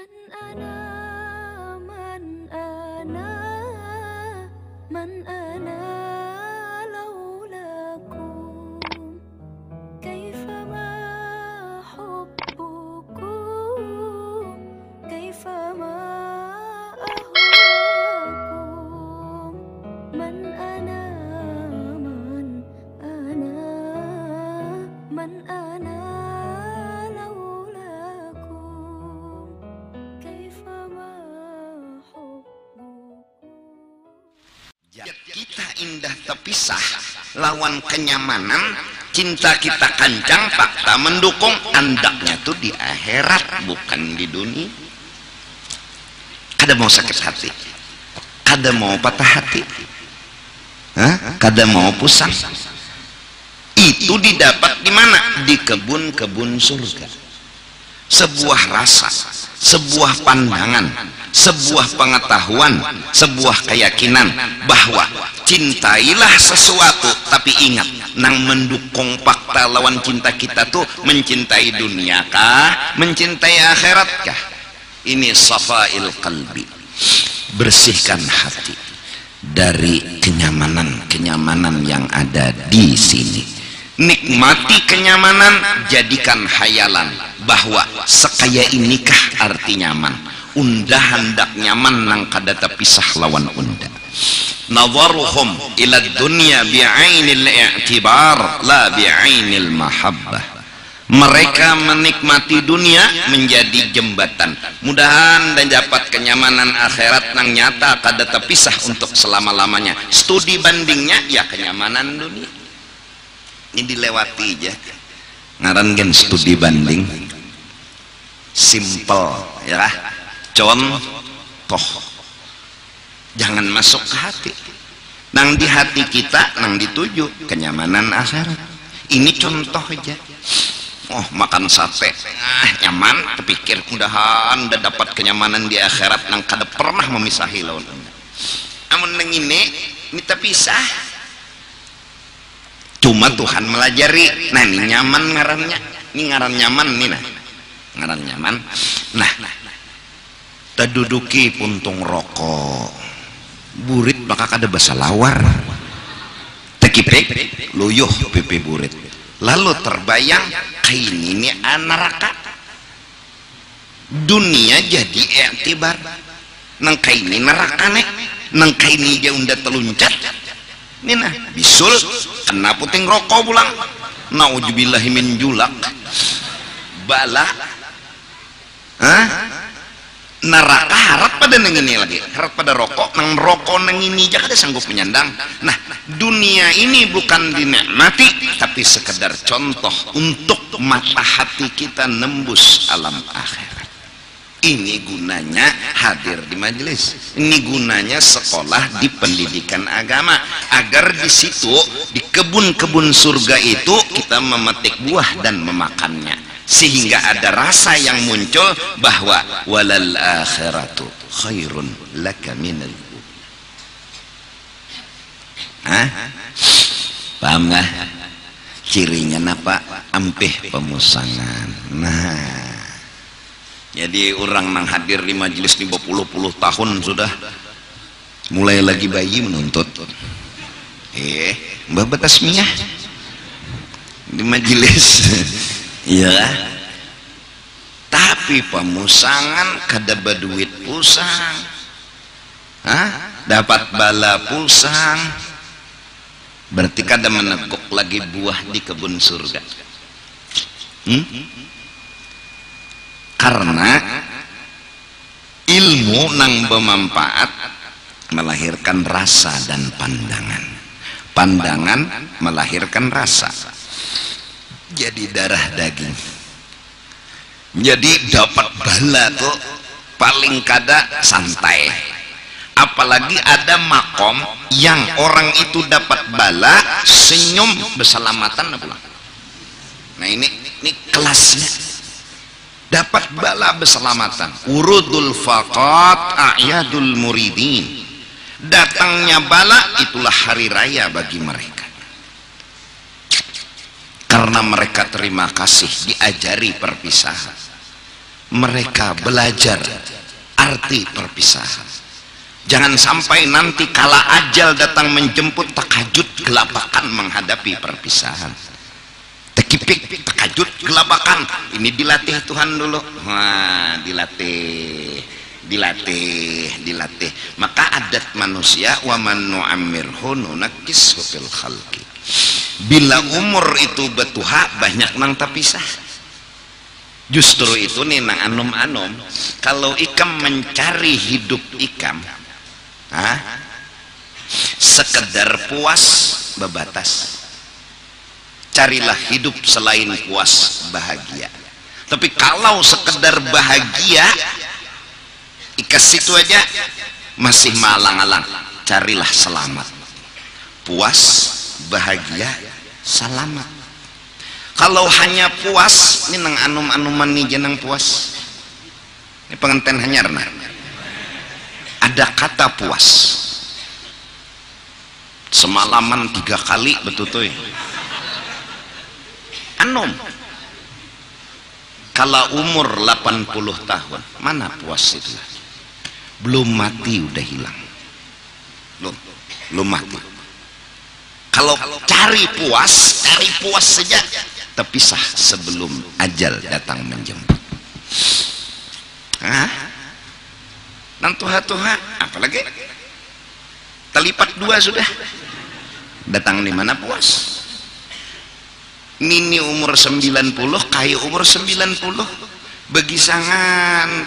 vẫn ở indah terpisah. Lawan kenyamanan cinta kita kancang fakta mendukung andaknya tuh di akhirat bukan di dunia. Kada mau sakit hati. Kada mau patah hati. Hah? kada mau pusang itu didapat di mana? Di kebun-kebun surga. Sebuah rasa sebuah pandangan sebuah pengetahuan sebuah keyakinan bahwa cintailah sesuatu tapi ingat nang mendukung fakta lawan cinta kita tuh mencintai dunia kah? Mencintai akhirat kah? Ini safail qalbi. Bersihkan hati dari kenyamanan-kenyamanan yang ada di sini. Nikmati kenyamanan jadikan hayalan bahwa sekaya inikah arti nyaman. Undah hendak nyaman nang kada terpisah lawan unda nazaruhum ila dunya bi'ainil i'tibar la bi'ainil mahabbah. Mereka menikmati dunia menjadi jembatan. Mudahan dan dapat kenyamanan akhirat nang nyata kada terpisah untuk selama-lamanya. Studi bandingnya ya kenyamanan dunia. Ini dilewati aja. Ngaran gen studi banding. Simple ya. Contoh jangan masuk ke hati. Nang di hati kita nang dituju kenyamanan akhirat. Ini contoh aja. Oh makan sate. Ah nyaman terpikir mudahan udah dapat kenyamanan di akhirat nang kada pernah memisahi lawan amun nang ini ini terpisah cuma Tuhan melajari nah ini nyaman ngarannya. Ini ngaran nyaman nih nah. Ngaran nyaman. Nah terduduki puntung rokok burit maka kada bahasa lawar. Tekipek luyuh pipi burit lalu terbayang kain ini neraka. Dunia jadi iktibar nang kaini neraka nek nang kaini dia unda teluncat? Nah bisul kena puting rokok pulang. Naujubillahi min julak. Bala Hah? Neraka harap pada neng ini lagi. Harap pada rokok nang rokok neng ini aja kada sanggup menyandang. Nah dunia ini bukan dinikmati tapi sekedar contoh untuk mata hati kita nembus alam akhirat. Ini gunanya hadir di majelis. Ini gunanya sekolah di pendidikan agama. Agar di situ di kebun-kebun surga itu kita memetik buah dan memakannya sehingga ada rasa yang muncul bahwa walal akhiratu khairun laka minal Hah? paham nggak? Cirinya apa ampih pemusangan. Nah. Jadi orang nang hadir di majelis 50 puluh tahun sudah. Mulai lagi bayi menuntut. Eh mbak batasmiyah di majelis iya tapi pemusangan kada berduit pusang. Hah? dapat bala pusang. Berarti kada meneguk lagi buah di kebun surga. Hmm? karena ilmu nang bermanfaat melahirkan rasa dan pandangan. Pandangan melahirkan rasa jadi darah daging. Jadi dapat bala tuh paling kada santai. Apalagi ada makom yang orang itu dapat bala senyum berselamatan nah ini ini kelasnya. Dapat bala berselamatan. Urudul faqat a'yadul muridin. Datangnya bala itulah hari raya bagi mereka karena mereka terima kasih diajari perpisahan. Mereka belajar arti perpisahan. Jangan sampai nanti kala ajal datang menjemput takajud gelabakan menghadapi perpisahan. Tekipik takajud gelabakan ini dilatih Tuhan dulu. Wah dilatih dilatih dilatih. Maka adat manusia wa man nu'ammirhu nunakishu fil khalqi bila umur itu betuha banyak nang tapisah justru itu nih nang anom-anom kalau ikam mencari hidup ikam ah, sekedar puas bebatas. Carilah hidup selain puas bahagia. Tapi kalau sekedar bahagia ikas situ aja masih malang-alang. Carilah selamat. Puas bahagia selamat kalau hanya puas ini nang anum-anuman nih jenang puas. Ini pengantin hanyar nah. Ada kata puas. Semalaman tiga kali betul tuh. Anum. Kalau umur 80 tahun mana puas itu? Belum mati udah hilang. Belum. Belum mati kalau cari puas cari puas saja. Terpisah sebelum ajal datang menjemput. Hah? dan tuha-tuha apalagi terlipat dua sudah. Datang di mana puas? Nini umur 90 kayu umur 90 bagi sangan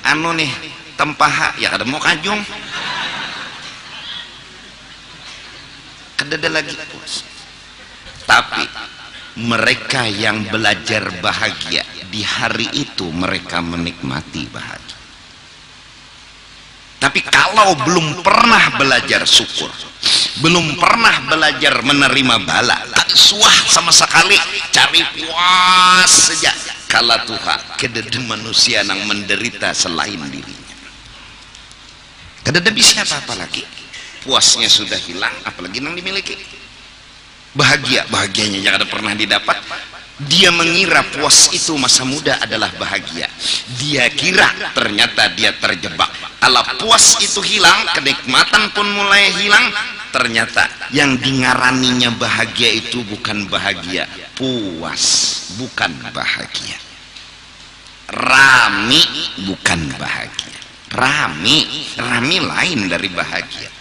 anu nih tempaha ya ada mau kajung kedada lagi puas tapi mereka yang belajar bahagia di hari itu mereka menikmati bahagia. Tapi kalau belum pernah belajar syukur belum pernah belajar menerima bala tak suah sama sekali cari puas saja. Kala Tuhan kedede manusia yang menderita selain dirinya. Kedede bisa apa-apa lagi puasnya sudah hilang apalagi yang dimiliki. Bahagia bahagianya yang ada pernah didapat. Dia mengira puas itu masa muda adalah bahagia. Dia kira ternyata dia terjebak. Kalau puas itu hilang kenikmatan pun mulai hilang ternyata yang dingaraninya bahagia itu bukan bahagia. Puas bukan bahagia. Rami bukan bahagia. Rami rami lain dari bahagia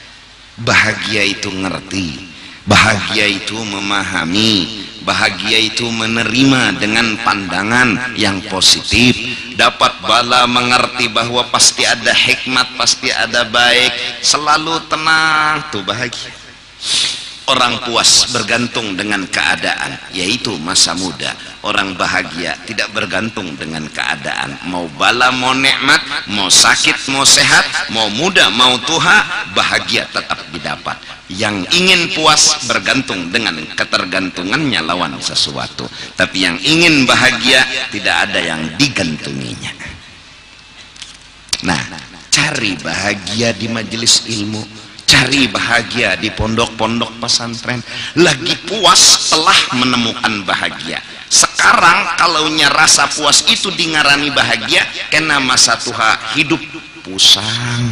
bahagia itu ngerti bahagia itu memahami bahagia itu menerima dengan pandangan yang positif. Dapat bala mengerti bahwa pasti ada hikmat pasti ada baik. Selalu tenang tuh bahagia orang puas bergantung dengan keadaan yaitu masa muda. Orang bahagia tidak bergantung dengan keadaan. Mau bala mau nikmat mau sakit mau sehat mau muda mau tuha bahagia tetap didapat. Yang ingin puas bergantung dengan ketergantungannya lawan sesuatu. Tapi yang ingin bahagia tidak ada yang digantunginya. Nah cari bahagia di majelis ilmu cari bahagia di pondok-pondok pesantren. Lagi puas telah menemukan bahagia. Sekarang kalaunya rasa puas itu dingarani bahagia kena masa tuha hidup pusang.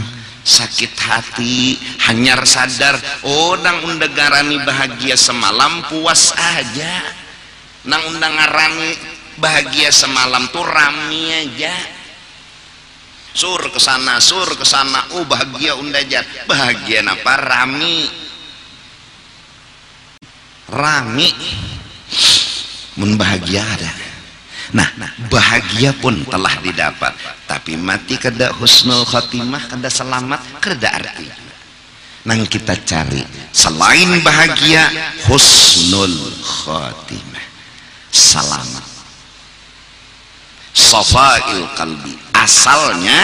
Sakit hati hanyar sadar oh nang undagarani bahagia semalam puas aja. Nang undang ngarani bahagia semalam tuh rami aja sur ke sana sur ke sana. Oh bahagia undajar bahagia apa? Rami. Rami. Mun bahagia ada. Nah bahagia pun telah didapat. Tapi mati kada husnul khatimah kada selamat kada arti. Nang kita cari selain bahagia husnul khatimah. Selamat safail kalbi. Asalnya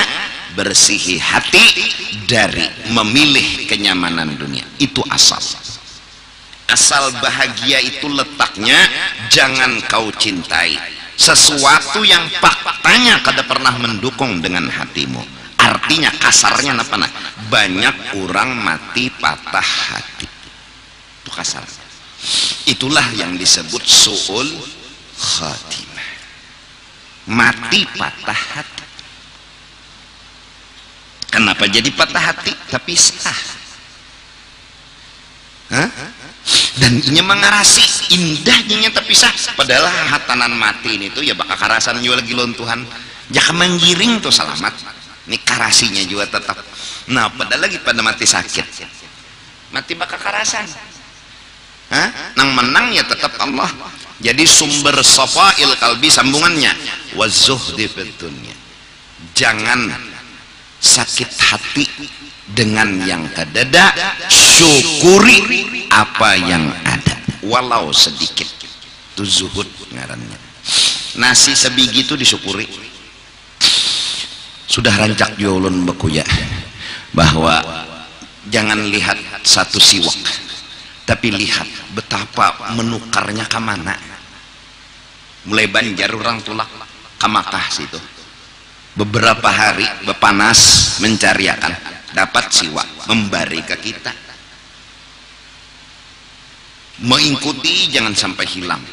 bersihi hati dari memilih kenyamanan dunia. Itu asal. Asal bahagia itu letaknya jangan kau cintai. Sesuatu yang faktanya kada pernah mendukung dengan hatimu. Artinya kasarnya apa nah banyak orang mati patah hati. Itu kasar. Itulah yang disebut suul khatimah mati patah hati. Kenapa jadi patah hati? Tapi sah. Dan ini mengarasi indahnya tapi sah. Padahal hatanan mati ini tuh ya bakal karasan juga lagi lontuhan jangan menggiring tuh selamat. Ini karasinya juga tetap. Nah padahal lagi pada mati sakit. Mati bakal karasan. Hah? nang menang ya tetap Allah. Jadi sumber sofail kalbi sambungannya wazuhdi dunya. Jangan sakit hati dengan yang kedada syukuri apa yang ada. Walau sedikit. Itu zuhud ngarannya. Nasi sebiji itu disyukuri. Sudah rancak diulun bekuya bahwa jangan lihat satu siwak. Tapi lihat betapa menukarnya ke mana mulai banjar orang tulak ke Makkah situ? Beberapa hari bepanas mencari akan dapat siwak memberi ke kita. Mengikuti jangan sampai hilang.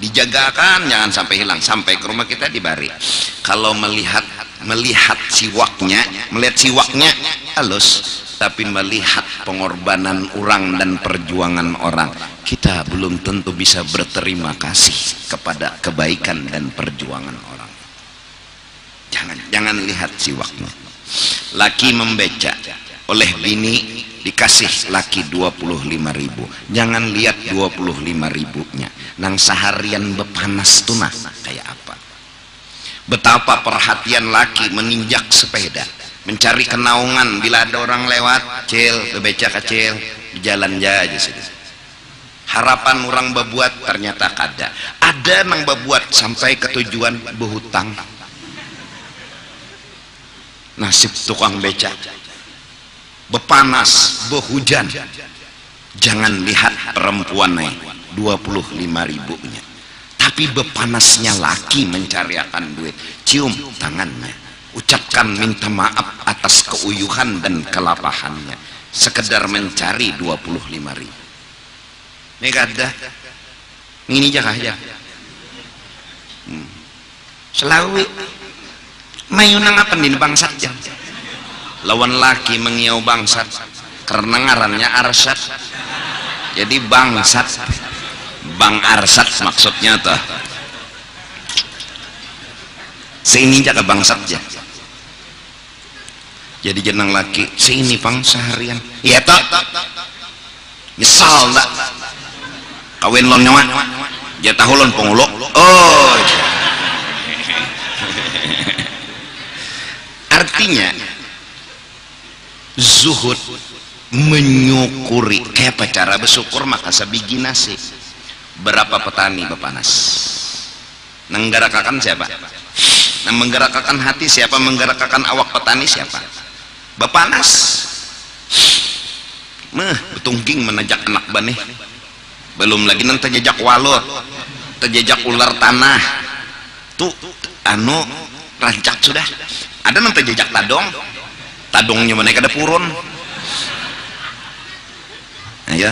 Dijagakan jangan sampai hilang. Sampai ke rumah kita dibari. Kalau melihat melihat siwaknya melihat siwaknya halus. Tapi melihat pengorbanan orang dan perjuangan orang kita belum tentu bisa berterima kasih kepada kebaikan dan perjuangan orang jangan jangan lihat siwaknya laki membeca. Oleh bini dikasih laki 25 ribu. Jangan lihat 25 ribunya. Nang seharian bepanas tunah kayak apa? Betapa perhatian laki menginjak sepeda. Mencari kenaungan bila ada orang lewat cil bebeca kecil di jalan aja sih harapan orang berbuat ternyata kada. Ada nang berbuat sampai ke tujuan berhutang nasib tukang beca. Bepanas behujan. Jangan lihat perempuan naik 25 ribunya. Tapi bepanasnya laki mencariakan duit. Cium tangannya. Ucapkan minta maaf atas keuyuhan dan kelapahannya. Sekedar mencari 25 ribu. Ini kada ini jaga aja? Hmm. selawi mayunang apa nih bangsat lawan laki mengiau bangsat karena ngarannya arsat. Jadi bangsat. Bang arsat maksudnya tuh seini jaga bangsat aja jadi jenang laki sini pang seharian. Iya tak nyesal tak kawin lon nyawa. Jatah pengulok oh artinya zuhud menyukuri. Kayak apa cara bersyukur? Maka sebiji nasi. Berapa petani bepanas nenggarakakan siapa? Yang menggerakkan hati siapa? Menggerakkan awak petani siapa? Bepanas meh betungking menajak anak bane belum lagi nanti jejak walot terjejak ular tanah. Tuh anu rancak sudah ada nanti jejak tadong. Tadongnya mana ada purun. Ayo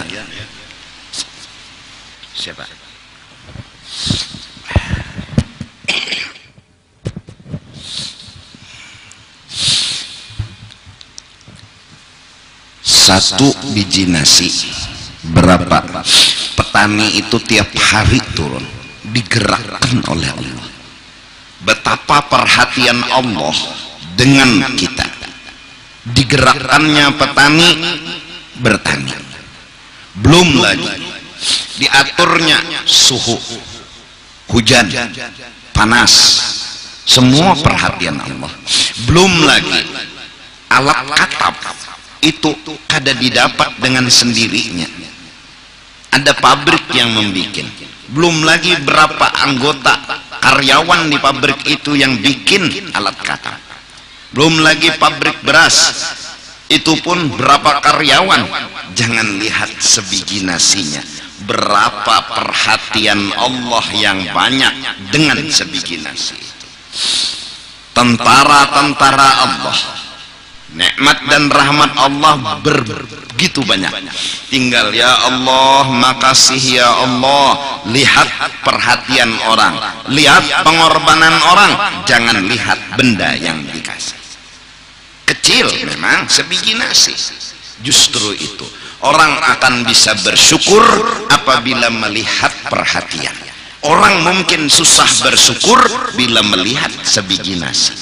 siapa? Satu biji nasi. Berapa? Petani itu tiap hari turun. Digerakkan oleh Allah. Betapa perhatian Allah dengan kita. Digerakkannya petani bertani. Belum lagi diaturnya suhu hujan panas. Semua perhatian Allah. Belum lagi alat katap itu kada didapat dengan sendirinya. Ada pabrik yang membuat belum lagi berapa anggota karyawan di pabrik itu yang bikin alat kata belum lagi pabrik beras. Itu pun berapa karyawan? Jangan lihat sebiji nasinya. Berapa perhatian Allah yang banyak dengan sebiji nasi tentara-tentara Allah nikmat dan rahmat Allah begitu banyak. Tinggal ya Allah makasih ya Allah. Lihat perhatian orang lihat pengorbanan orang. Jangan lihat benda yang dikasih kecil memang sebiji nasi. Justru itu orang akan bisa bersyukur apabila melihat perhatian. Orang mungkin susah bersyukur bila melihat sebiji nasi.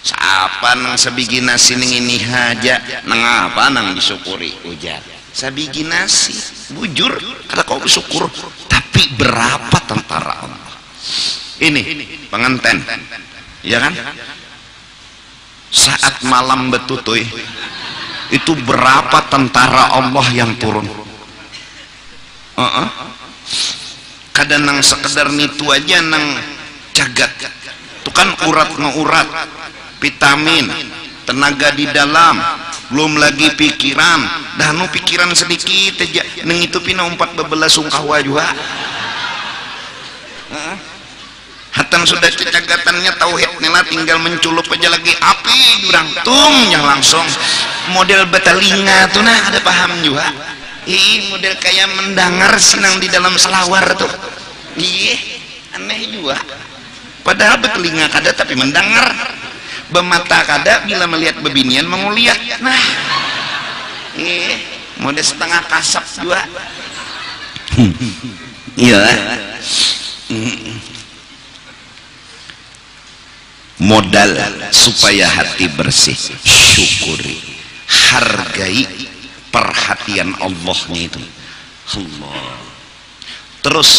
Siapa nang sebiji nasi ning ini haja? Nang apa nang disyukuri? Ujar. Sabiji nasi bujur kada kau bersyukur. Tapi berapa tentara Allah? Ini penganten. Ya kan saat malam betutuy itu berapa tentara Allah yang turun? Uh -uh. kadang nang sekedar nitu aja nang cagat. Itu kan urat ngeurat vitamin tenaga di dalam belum lagi pikiran. Dah nu pikiran sedikit aja neng itu pina umpat bebelas sungkawa juga uh Hatan sudah cecagatannya tauhid nela tinggal menculup aja lagi. Api jurang tung yang langsung. Model betalinga tuh nah ada paham juga. Ih model kayak mendengar sinang di dalam selawar tuh. Iya aneh juga. Padahal betelinga kada tapi mendengar. Bemata kada bila melihat bebinian menguliat nah iya model setengah kasap juga. Iya modal supaya hati bersih. Syukuri. Hargai perhatian Allahnya itu. Allah. Terus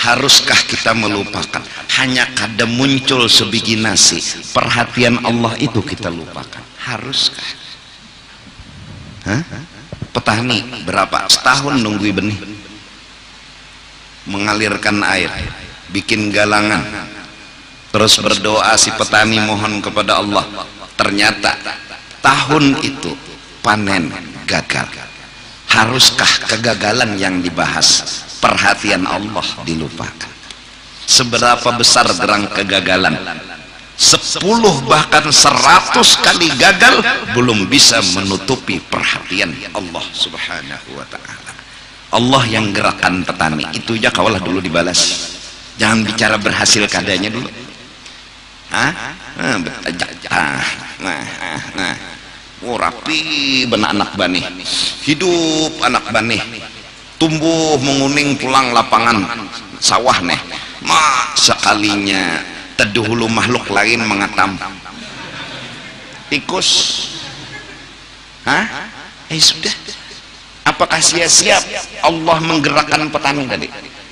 haruskah kita melupakan? Hanya kada muncul sebiji nasi. Perhatian Allah itu kita lupakan. Haruskah? Hah? petani berapa? Setahun nunggu benih. Mengalirkan air bikin galangan terus berdoa si petani mohon kepada Allah. Ternyata tahun itu panen gagal. Haruskah kegagalan yang dibahas? Perhatian Allah dilupakan. Seberapa besar gerang kegagalan? Sepuluh bahkan seratus kali gagal belum bisa menutupi perhatian Allah subhanahu wa ta'ala. Allah yang gerakan petani itu aja kawalah dulu dibalas. Jangan bicara berhasil kadanya dulu Hah? Nah, ah, nah, nah, nah. Oh, rapi benak anak bani. Hidup anak bani. Tumbuh menguning pulang lapangan sawah nih. Mak sekalinya teduh hulu makhluk lain mengatam. Tikus. Hah? Eh sudah. Apakah sia-sia Allah menggerakkan petani tadi?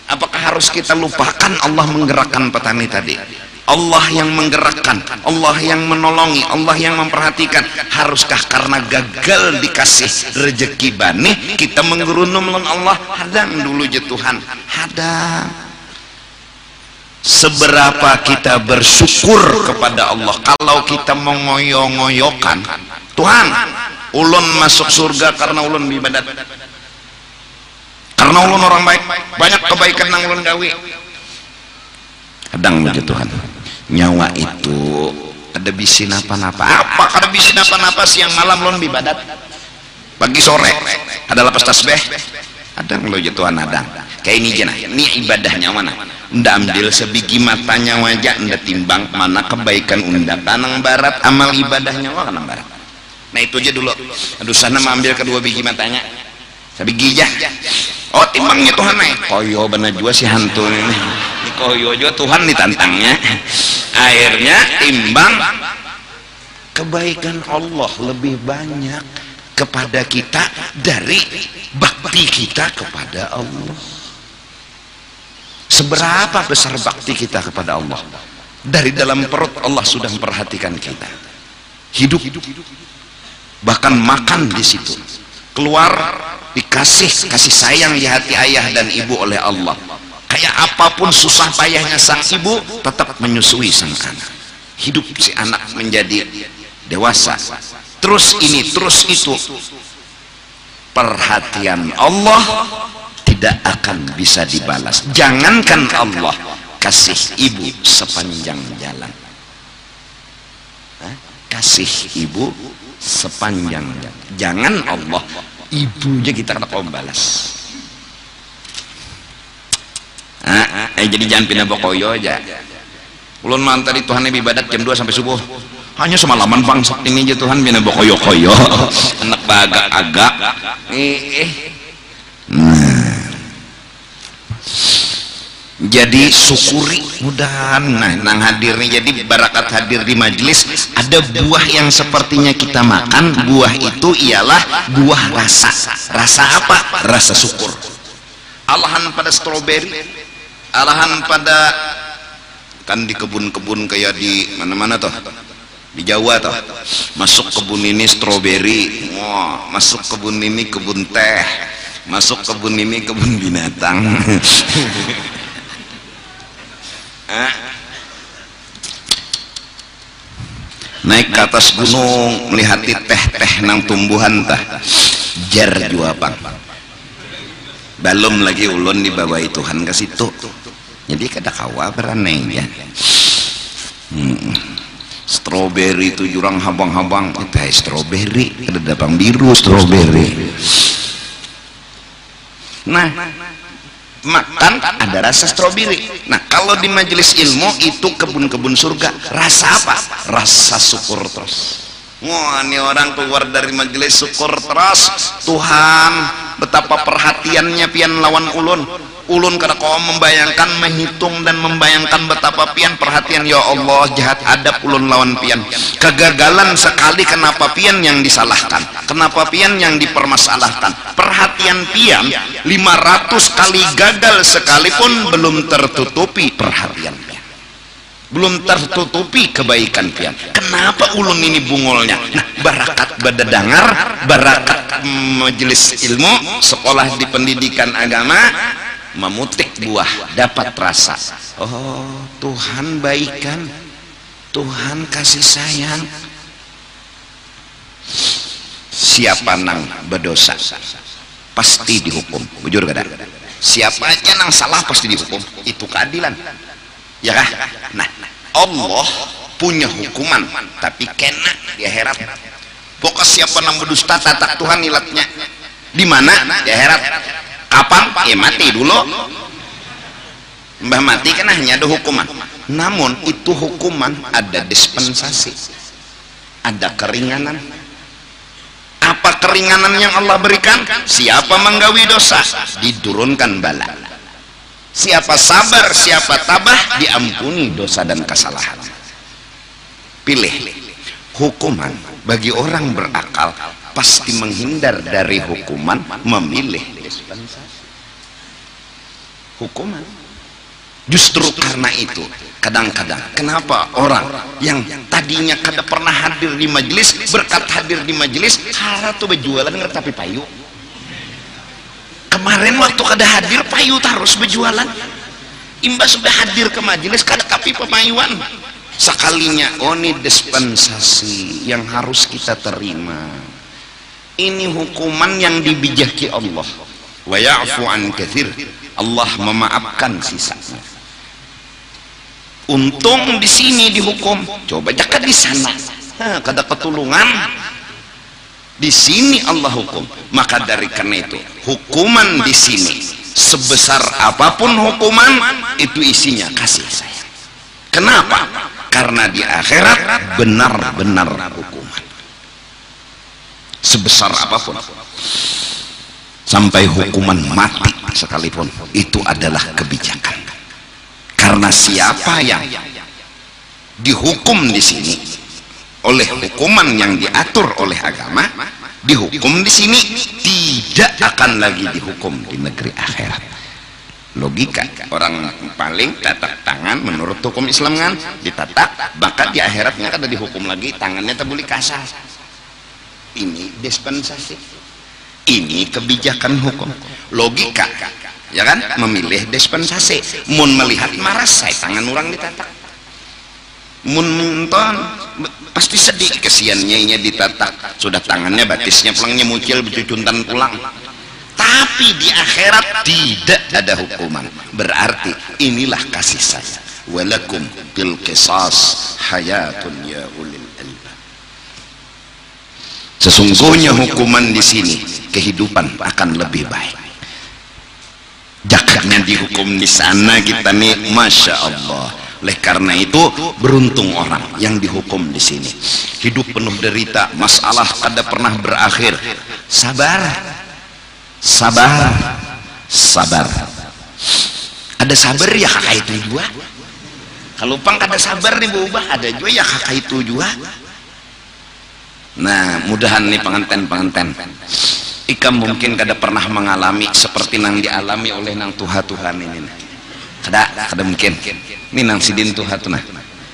Apakah harus kita lupakan Allah menggerakkan petani tadi? Allah yang menggerakkan, Allah yang menolongi, Allah yang memperhatikan. Haruskah karena gagal dikasih rezeki bani, kita menggerunum dengan Allah? Hadang dulu je Tuhan, hadang. Seberapa kita bersyukur kepada Allah kalau kita mengoyo-ngoyokan Tuhan, ulun masuk surga karena ulun ibadat. Karena ulun orang baik, banyak kebaikan yang ulun gawi. Kadang begitu Tuhan nyawa itu ada bisin apa-apa apa ada bisin apa-apa siang malam lon ibadat pagi sore ada lepas tasbih. Ada lo jatuhan ada kayak ini jenah ini ibadahnya mana ndak ambil sebiji matanya wajah ndak timbang mana kebaikan unda tanang barat. Amal ibadahnya wah kanang barat. Nah itu aja dulu. Aduh sana ambil kedua biji matanya. Sabigi jah oh timbangnya Tuhan naik koyo benar juga si hantu ini koyo juga Tuhan ditantangnya akhirnya timbang kebaikan Allah lebih banyak kepada kita dari bakti kita kepada Allah. Seberapa besar bakti kita kepada Allah? Dari dalam perut Allah sudah memperhatikan kita. Hidup. Bahkan makan di situ. Keluar dikasih kasih sayang di hati ayah dan ibu oleh Allah kayak apa pun susah payahnya sang ibu tetap menyusui sang anak. Hidup si anak menjadi dewasa. Terus ini terus itu. Perhatian Allah tidak akan bisa dibalas. Jangankan Allah kasih ibu sepanjang jalan. Kasih ibu sepanjang jalan. Jangan Allah ibunya kita tak balas ah, eh jadi jangan pindah bokoyo aja. Ulun mantari Tuhan ibadat jam 2 sampai subuh. Hanya semalaman bangsat ini aja Tuhan bina bokoyo koyo anak bagak agak eh, nah. Jadi syukuri. Mudahan nah nang hadirnya jadi barakat hadir di majelis. Ada buah yang sepertinya kita makan. Buah itu ialah buah rasa. Rasa apa? Rasa syukur. Alahan pada stroberi alahan pada kan di kebun-kebun kayak di mana-mana tuh di Jawa tuh masuk kebun ini stroberi. Wah masuk kebun ini kebun teh. Masuk kebun ini kebun binatang. Naik ke atas gunung melihati teh-teh nang tumbuhan tah. Jar juapang belum lagi ulun di bawah Tuhan ke situ jadi kada kawa beraneh ya. Hmm. stroberi itu jurang habang-habang. Teh stroberi ada dabang biru stroberi nah makan ada rasa stroberi nah kalau di majelis ilmu itu kebun-kebun surga. Rasa apa? Rasa syukur terus. Wah ini orang keluar dari majelis syukur terus. Tuhan betapa perhatiannya pian lawan ulun ulun kada kau membayangkan menghitung dan membayangkan betapa pian perhatian ya Allah jahat adab ulun lawan pian. Kegagalan sekali kenapa pian yang disalahkan kenapa pian yang dipermasalahkan. Perhatian pian 500 kali gagal sekalipun belum tertutupi perhatian pian belum tertutupi kebaikan pian. Kenapa ulun ini bungolnya? Nah barakat badadangar barakat majelis ilmu sekolah di pendidikan agama memutik buah dapat rasa. Oh Tuhan baikan. Tuhan kasih sayang. Siapa nang berdosa pasti dihukum. Bujur kada siapa aja nang salah pasti dihukum. Itu keadilan. Ya kah? Nah Allah punya hukuman tapi kena di akhirat. Pokok siapa nang berdusta tatak Tuhan ilatnya di mana? Di akhirat kapan? Ya mati dulu. Mbah mati kan hanya ada hukuman. Namun itu hukuman ada dispensasi. Ada keringanan. Apa keringanan yang Allah berikan? Siapa menggawi dosa? Diturunkan bala. Siapa sabar siapa tabah diampuni dosa dan kesalahan. Pilih. Hukuman bagi orang berakal pasti menghindar dari hukuman memilih dispensasi. Hukuman. Justru karena itu kadang-kadang kenapa orang yang tadinya kada pernah hadir di majelis berkat hadir di majelis harap tuh berjualan tapi payu. Kemarin waktu kada hadir payu terus berjualan. Imbas sudah hadir ke majelis kada tapi pemayuan. Sekalinya oh ini dispensasi yang harus kita terima. Ini hukuman yang dibijaki Allah wa ya'fu Allah memaafkan sisanya. Untung di sini dihukum. Coba jaka di sana. Ha, kada ketulungan. Di sini Allah hukum. Maka dari karena itu hukuman di sini sebesar apa pun hukuman itu isinya kasih sayang. Kenapa? Karena di akhirat benar-benar hukuman. Sebesar apa pun sampai hukuman mati sekalipun itu adalah kebijakan. Karena siapa yang dihukum di sini oleh hukuman yang diatur oleh agama dihukum di sini tidak akan lagi dihukum di negeri akhirat. Logika orang paling tatak tangan menurut hukum Islam kan ditatak bahkan di akhiratnya ada dihukum lagi tangannya tak boleh kasar. Ini dispensasi ini kebijakan hukum. Logika ya kan? Memilih dispensasi. Mun melihat marah saya tangan orang ditatak. Mun nonton pasti sedih. Kesiannya ini ditatak. Sudah tangannya batisnya pulangnya mucil bercucuntan pulang. Tapi di akhirat tidak ada hukuman. Berarti inilah kasih saya. Walakum bil qisas hayatun ya ulil sesungguhnya hukuman di sini kehidupan akan lebih baik. Jakatnya dihukum di sana kita nih masya Allah. Oleh karena itu beruntung orang yang dihukum di sini. Hidup penuh derita masalah kada pernah berakhir. Sabar. Sabar. Sabar. Ada sabar ya kakak itu juga. Kalau pang kada sabar nih berubah ada juga ya kakak itu juga nah mudahan nih penganten-penganten. Ikam mungkin kada pernah mengalami seperti yang dialami oleh nang Tuhan-Tuhan ini nih. Kada kada mungkin. Ini nang sidin tuha tuh nah.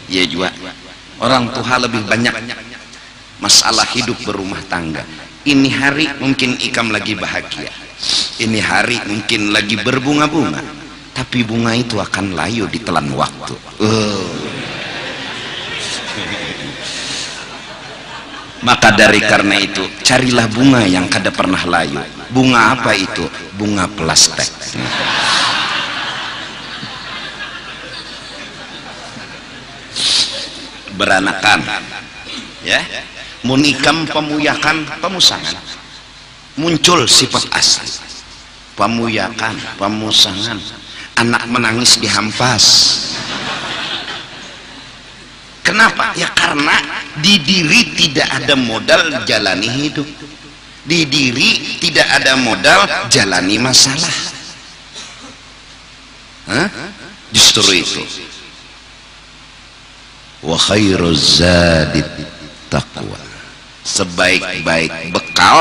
Iya juga orang tuha lebih banyak masalah hidup berumah tangga. Ini hari mungkin ikam lagi bahagia. Ini hari mungkin lagi berbunga-bunga. Tapi bunga itu akan layu di telan waktu. Uh. Maka dari karena itu carilah bunga yang kada pernah layu. Bunga apa itu? Bunga plastik beranakan ya. Munikam pemuyakan pemusangan. Muncul sifat asli. Pemuyakan pemusangan. Anak menangis dihampas kenapa? Ya karena di diri tidak ada modal jalani hidup. Di diri tidak ada modal jalani masalah. Hah? justru itu. Wa khairuz zadid taqwa. Sebaik-baik bekal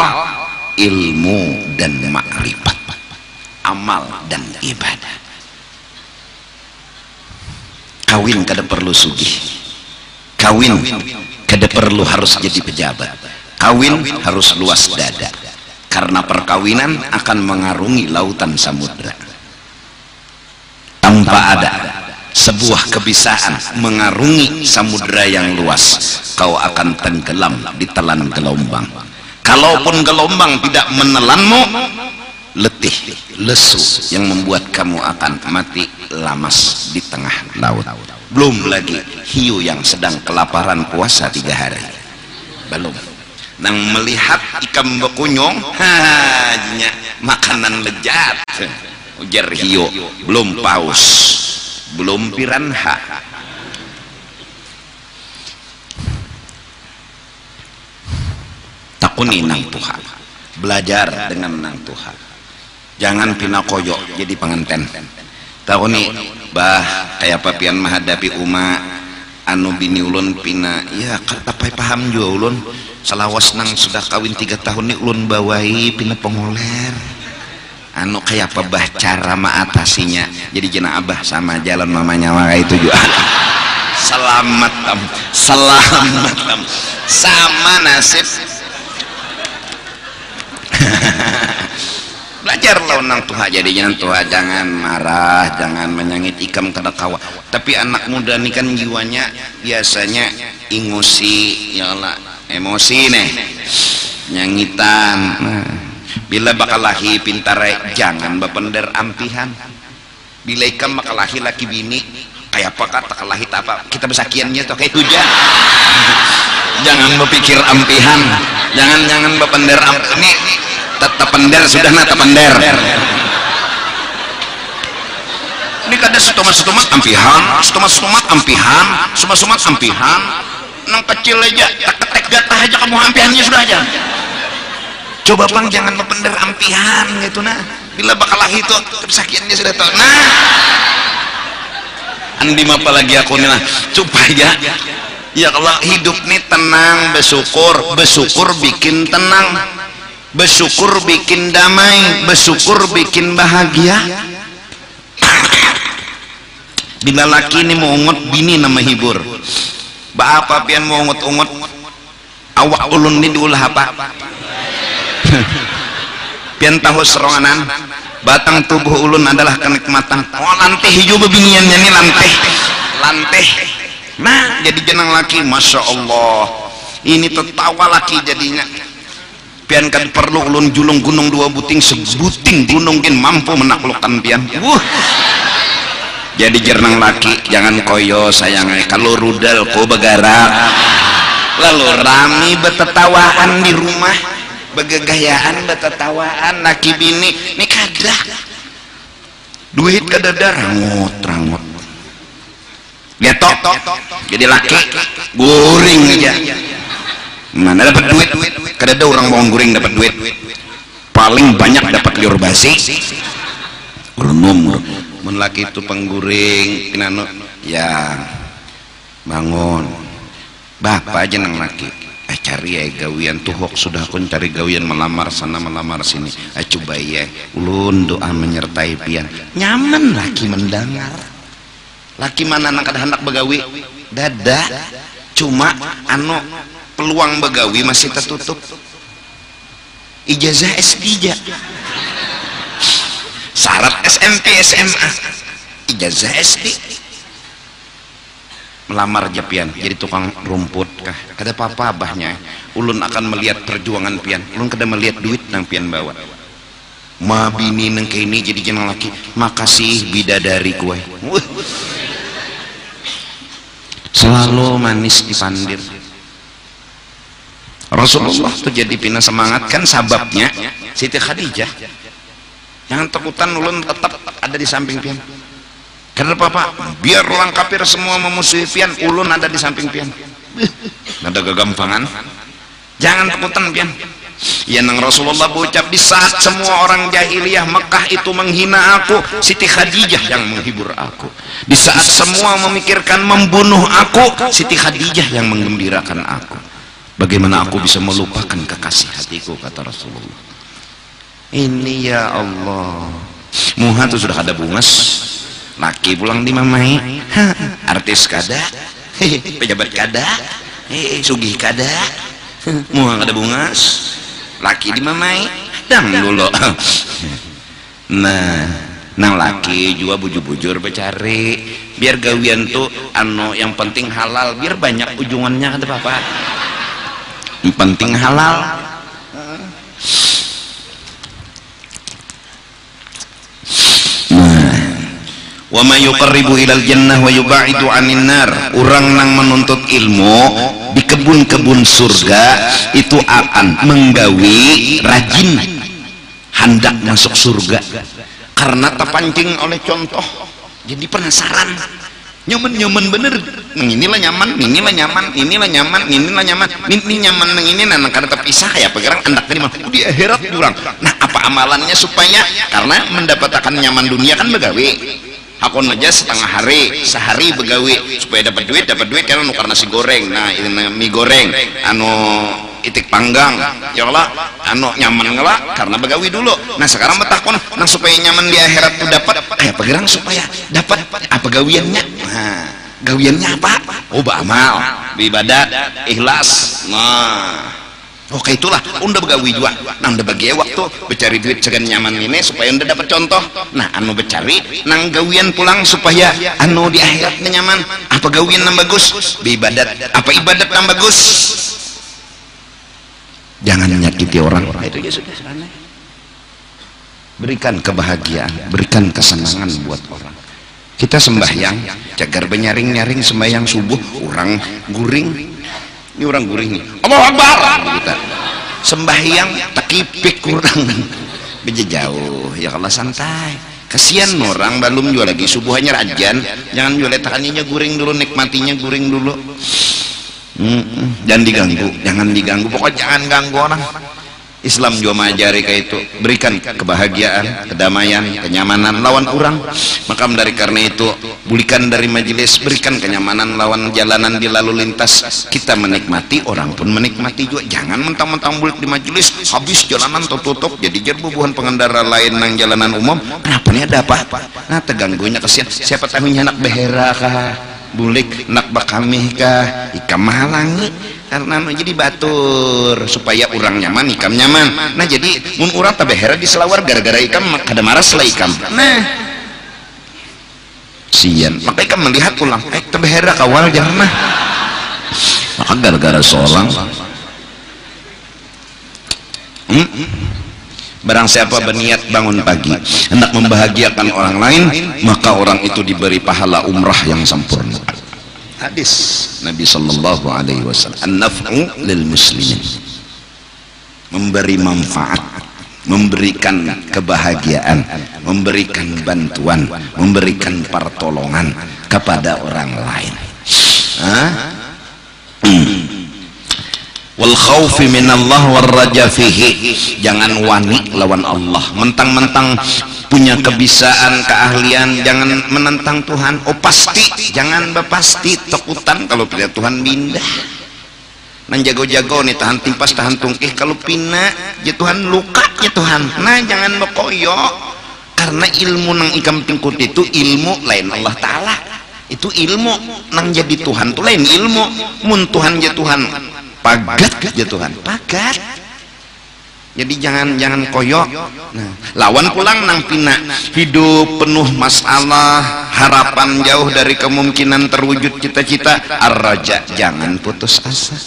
ilmu dan makrifat. Amal dan ibadah. Kawin kada perlu sugih kawin. Kada perlu harus jadi pejabat. Kawin harus luas dada. Karena perkawinan akan mengarungi lautan samudra. Tanpa ada sebuah kebisaan mengarungi samudera yang luas kau akan tenggelam di telan gelombang. Kalaupun gelombang tidak menelanmu letih lesu yang membuat kamu akan mati lamas di tengah laut belum lagi hiu yang sedang kelaparan puasa tiga hari. Belum. Nang melihat ikan bekunyong hanya makanan lezat. Ujar hiu belum paus belum piranha. Takuni nang Tuhan belajar dengan nang Tuhan jangan pinakoyo jadi penganten. Takuni bah kayak papian menghadapi uma. Anu bini ulun pina ya kata paham juga ulun. Selawas nang sudah kawin tiga tahun nih ulun bawai pina pengoler. Anu kayak apa bah cara mengatasinya jadi jena abah sama jalan mamanya maka itu juga. Selamat am. Selamat am. Sama nasib belajar lah nang tuha. Jadi jangan marah jangan menyangit ikam kada kawa tapi anak muda ini kan jiwanya biasanya ingusi ya Allah emosi nih. Nyangitan. Nah bila bakal lahi pintare jangan bapender ampihan. Bila ikam bakal lahi laki bini kayak apa kata kalahi apa. Kita besakiannya tuh kayak hujan. Jangan berpikir ampihan. Jangan jangan bapender am tetap pender sudah nata pender ini kada setumat setumat ampihan. Setumat setumat ampihan. Setumat setumat ampihan. Nang kecil aja tak gatah aja kamu ampihannya sudah aja. Coba bang jangan membener ampihan gitu nah. Bila bakal itu kesakiannya sudah tahu. Nah. Andi apa lagi aku nih nah supaya ya kalau hidup nih tenang bersyukur. Bersyukur bikin tenang bersyukur bikin damai bersyukur bikin bahagia. Bila laki ini mau ungut bini nama hibur. Apa pian mau ungut-ungut awak ulun ini diulah apa? Pian tahu seronganan batang tubuh ulun adalah kenikmatan. Oh lanteh hijau bebiniannya ini lanteh. Lanteh. Nah jadi jenang laki Masya Allah. Ini tertawa laki jadinya pian kan perlu ulun julung gunung dua buting sebuting gunung kan mampu menaklukkan pian. Wuh. Jadi jernang laki jangan koyo sayangnya kalau rudal kau begarak lalu rami betetawaan di rumah. Begegayaan betetawaan laki bini. Ini kada duit kada rangut rangut getok jadi laki guring aja mana dapat duit. Kada ada orang mau guring dapat duit. Paling banyak dapat liur basi. Renum mun laki itu pengguring kinano ya bangun. Bapak aja nang laki. Eh cari ya gawian. Tuh hok sudah aku cari gawian melamar sana melamar sini. Eh coba ya. Ulun doa menyertai pian. Nyaman laki mendengar. Laki mana anak ada hendak begawi? Dada. Cuma anu peluang begawi masih tertutup. Ijazah S3 syarat SMP SMA ijazah SD melamar japian jadi tukang rumput kah? Kada apa-apa abahnya? Ulun akan melihat perjuangan pian. Ulun kada melihat duit nang pian bawa. Ma bini neng ini jadi jenang laki. Makasih bidadari kue selalu manis dipandir Rasulullah tuh jadi pina semangat kan sababnya Siti Khadijah. Jangan takutan ulun tetap ada di samping pian. Karena apa biar orang kafir semua memusuhi pian ulun ada di samping pian. Ada kegampangan jangan takutan pian. Ya nang Rasulullah berucap di saat semua orang jahiliyah Mekah itu menghina aku Siti Khadijah yang menghibur aku. Di saat semua memikirkan membunuh aku Siti Khadijah yang menggembirakan aku bagaimana aku bisa melupakan kekasih hatiku kata Rasulullah. Ini ya Allah. Muha tuh sudah ada bungas. Laki pulang di mamai. Ha, artis kada. Pejabat kada. Sugih kada. Muha ada bungas. Laki di mamai. Dang dulu. Nah nang laki juga bujur-bujur becari. Biar gawian tuh anu yang penting halal. Biar banyak ujungannya kata bapak yang penting halal. Nah. Wa ma yuqarribu ilal jannah wa yubaidu anin nar. Orang nang menuntut ilmu di kebun-kebun surga itu akan menggawi rajin hendak masuk surga. Karena terpancing oleh contoh jadi penasaran nyaman nyaman bener. Inilah nyaman inilah nyaman inilah nyaman inilah nyaman. Ini nyaman nang ini nah karena terpisah ya pegerang andak dari mana di akhirat kurang. Nah apa amalannya supaya? Karena mendapatkan nyaman dunia kan begawe. Aku aja setengah hari sehari begawe. Supaya dapat duit dapat duit karena nukar nasi goreng. Nah ini mie goreng. Anu itik panggang. Ya Allah anu nyaman ngelak karena begawi dulu. Nah sekarang betakon nah supaya nyaman di akhirat tuh dapat. Kayak pegerang supaya dapat? Apa gawiannya nah gawiannya apa? Oh beramal ibadat ikhlas. Nah. Oke itulah, unda begawi juga. Nah unda bagi waktu bercari duit segan nyaman ini supaya unda dapat contoh. Nah anu bercari, nang gawian pulang supaya anu di akhiratnya nyaman. Apa gawian nang bagus? Ibadat. Apa ibadat nang bagus? Jangan menyakiti orang. Itu ya sudah Berikan kebahagiaan, berikan kesenangan buat orang. Kita sembahyang, cagar benyaring-nyaring sembahyang subuh, orang guring, ini orang guring nih. Allah Akbar! Kita sembahyang takipik kurang beja jauh ya Allah santai. Kasihan orang belum juga lagi. Subuh hanya rajan jangan jual takaninya guring dulu nikmatinya guring dulu hmm, jangan diganggu. Jangan diganggu. Pokoknya jangan ganggu orang. Islam juga mengajari kayak itu. Berikan kebahagiaan kedamaian kenyamanan lawan orang. Maka dari karena itu bulikan dari majelis. Berikan kenyamanan lawan jalanan di lalu lintas. Kita menikmati orang pun menikmati juga. Jangan mentang-mentang bulik di majelis. Habis jalanan tertutup jadi jerbubuhan pengendara lain nang jalanan umum. Kenapa nih ada apa? Nah teganggunya kesian siapa tahunya anak behera kah bulik nak bakamih kah ikam mahalangi. Karena jadi batur supaya orang nyaman ikam nyaman. Nah jadi mun urang tabehera di selawar gara-gara ikam kada marah selah ikam. Nah. Sian maka ikam melihat pulang eh tabehera kawal jangan maka gara-gara seorang. Hmm? Barang siapa berniat bangun pagi hendak membahagiakan orang lain maka orang itu diberi pahala umrah yang sempurna. Hadis. Nabi Sallallahu Alaihi Wasallam an-naf'u lil muslimin. Memberi manfaat memberikan kebahagiaan memberikan bantuan memberikan pertolongan kepada orang lain. Hah? wal khawfi minallah war raja fihi. Jangan wani lawan Allah. Mentang-mentang punya kebisaan keahlian jangan menentang Tuhan. Oh pasti. Jangan bapasti takutan kalau tidak Tuhan bindah nan jago-jago nih tahan timpas tahan tungkih. Kalau pina ya Tuhan luka ya Tuhan. Nah jangan bekoyo karena ilmu nang ikam pingkut itu ilmu lain Allah Ta'ala. Itu ilmu. Nang jadi Tuhan tuh lain ilmu. Mun Tuhan ya Tuhan pagat ya Tuhan pagat. Jadi jangan jangan koyok. Nah, lawan pulang nang pina. Hidup penuh masalah. Harapan jauh dari kemungkinan terwujud cita-cita. Ar-raja jangan putus asa.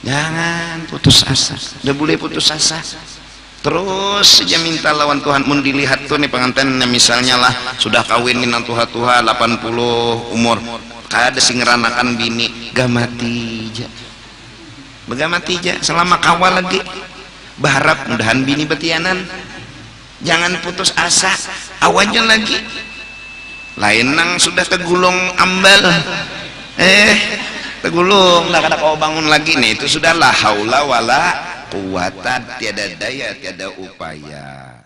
Jangan putus asa. Udah boleh putus asa. Terus saja minta lawan Tuhan. Mun dilihat tuh nih pengantinnya misalnya lah sudah kawin dengan tuha-tuha 80 umur kada sing ngeranakan bini gak mati ja gak mati ja selama kawal lagi. Berharap mudahan bini betianan. Jangan putus asa awajan lagi. Lain nang sudah tegulung ambal. Eh tegulung lah kada kau bangun lagi. Nih itu sudah la haula wala quwata tiada daya tiada upaya